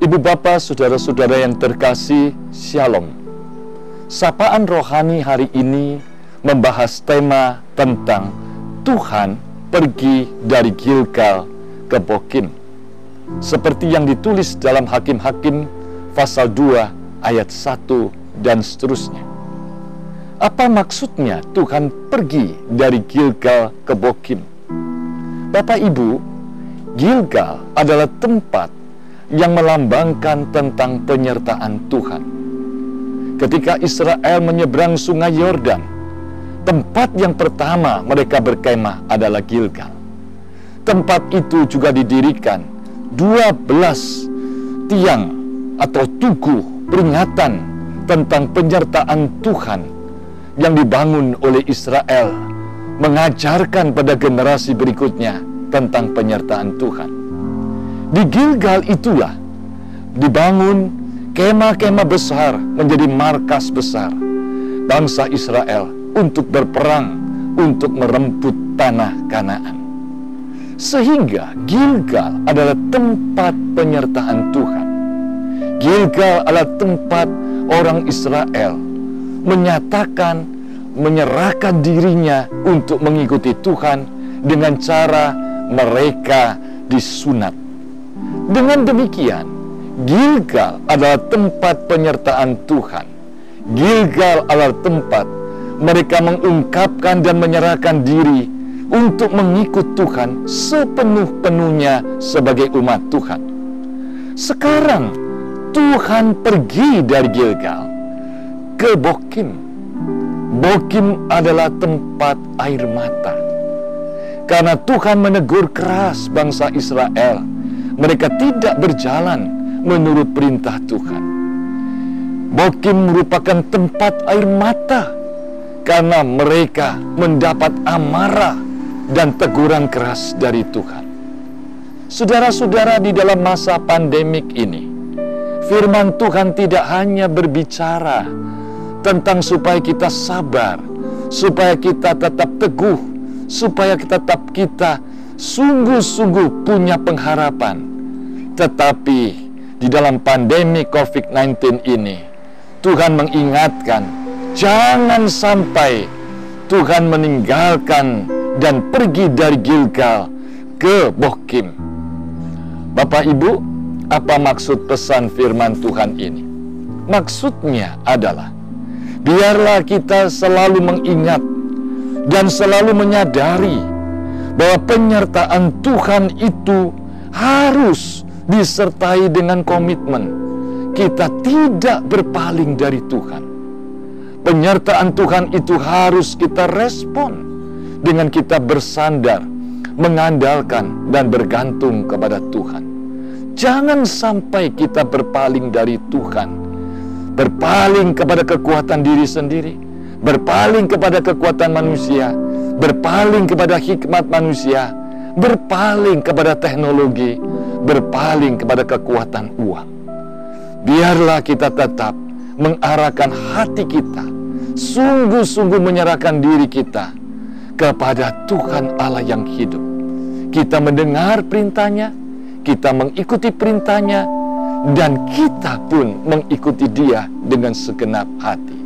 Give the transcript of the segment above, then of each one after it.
Ibu bapak, saudara-saudara yang terkasih, Shalom. Sapaan rohani hari ini membahas tema tentang Tuhan pergi dari Gilgal ke Bokim. Seperti yang ditulis dalam Hakim-Hakim pasal 2 ayat 1 dan seterusnya. Apa maksudnya Tuhan pergi dari Gilgal ke Bokim? Bapak Ibu, Gilgal adalah tempat yang melambangkan tentang penyertaan Tuhan. Ketika Israel menyeberang sungai Yordan, tempat yang pertama mereka berkemah adalah Gilgal. Tempat itu juga didirikan 12 tiang atau tugu peringatan tentang penyertaan Tuhan yang dibangun oleh Israel mengajarkan pada generasi berikutnya tentang penyertaan Tuhan. Di Gilgal itulah dibangun kemah-kemah besar menjadi markas besar bangsa Israel untuk berperang untuk meremput tanah Kanaan. Sehingga Gilgal adalah tempat penyertaan Tuhan. Gilgal adalah tempat orang Israel menyatakan menyerahkan dirinya untuk mengikuti Tuhan dengan cara mereka disunat dengan demikian, Gilgal adalah tempat penyertaan Tuhan. Gilgal adalah tempat mereka mengungkapkan dan menyerahkan diri untuk mengikut Tuhan sepenuh-penuhnya sebagai umat Tuhan. Sekarang Tuhan pergi dari Gilgal ke Bokim. Bokim adalah tempat air mata. Karena Tuhan menegur keras bangsa Israel mereka tidak berjalan menurut perintah Tuhan. Bokim merupakan tempat air mata karena mereka mendapat amarah dan teguran keras dari Tuhan. Saudara-saudara di dalam masa pandemik ini, firman Tuhan tidak hanya berbicara tentang supaya kita sabar, supaya kita tetap teguh, supaya kita tetap kita sungguh-sungguh punya pengharapan, tetapi di dalam pandemi COVID-19 ini, Tuhan mengingatkan, jangan sampai Tuhan meninggalkan dan pergi dari Gilgal ke Bokim. Bapak Ibu, apa maksud pesan firman Tuhan ini? Maksudnya adalah, biarlah kita selalu mengingat dan selalu menyadari bahwa penyertaan Tuhan itu harus disertai dengan komitmen kita tidak berpaling dari Tuhan. Penyertaan Tuhan itu harus kita respon dengan kita bersandar, mengandalkan dan bergantung kepada Tuhan. Jangan sampai kita berpaling dari Tuhan, berpaling kepada kekuatan diri sendiri, berpaling kepada kekuatan manusia, berpaling kepada hikmat manusia, berpaling kepada teknologi, berpaling kepada kekuatan uang. Biarlah kita tetap mengarahkan hati kita, sungguh-sungguh menyerahkan diri kita kepada Tuhan Allah yang hidup. Kita mendengar perintahnya, kita mengikuti perintahnya, dan kita pun mengikuti dia dengan segenap hati.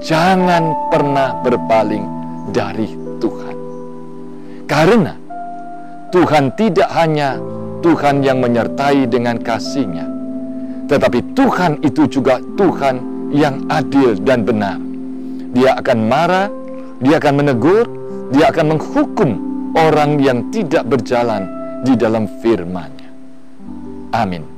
Jangan pernah berpaling dari Tuhan. Karena Tuhan tidak hanya Tuhan yang menyertai dengan kasihnya. Tetapi Tuhan itu juga Tuhan yang adil dan benar. Dia akan marah, dia akan menegur, dia akan menghukum orang yang tidak berjalan di dalam firman-Nya. Amin.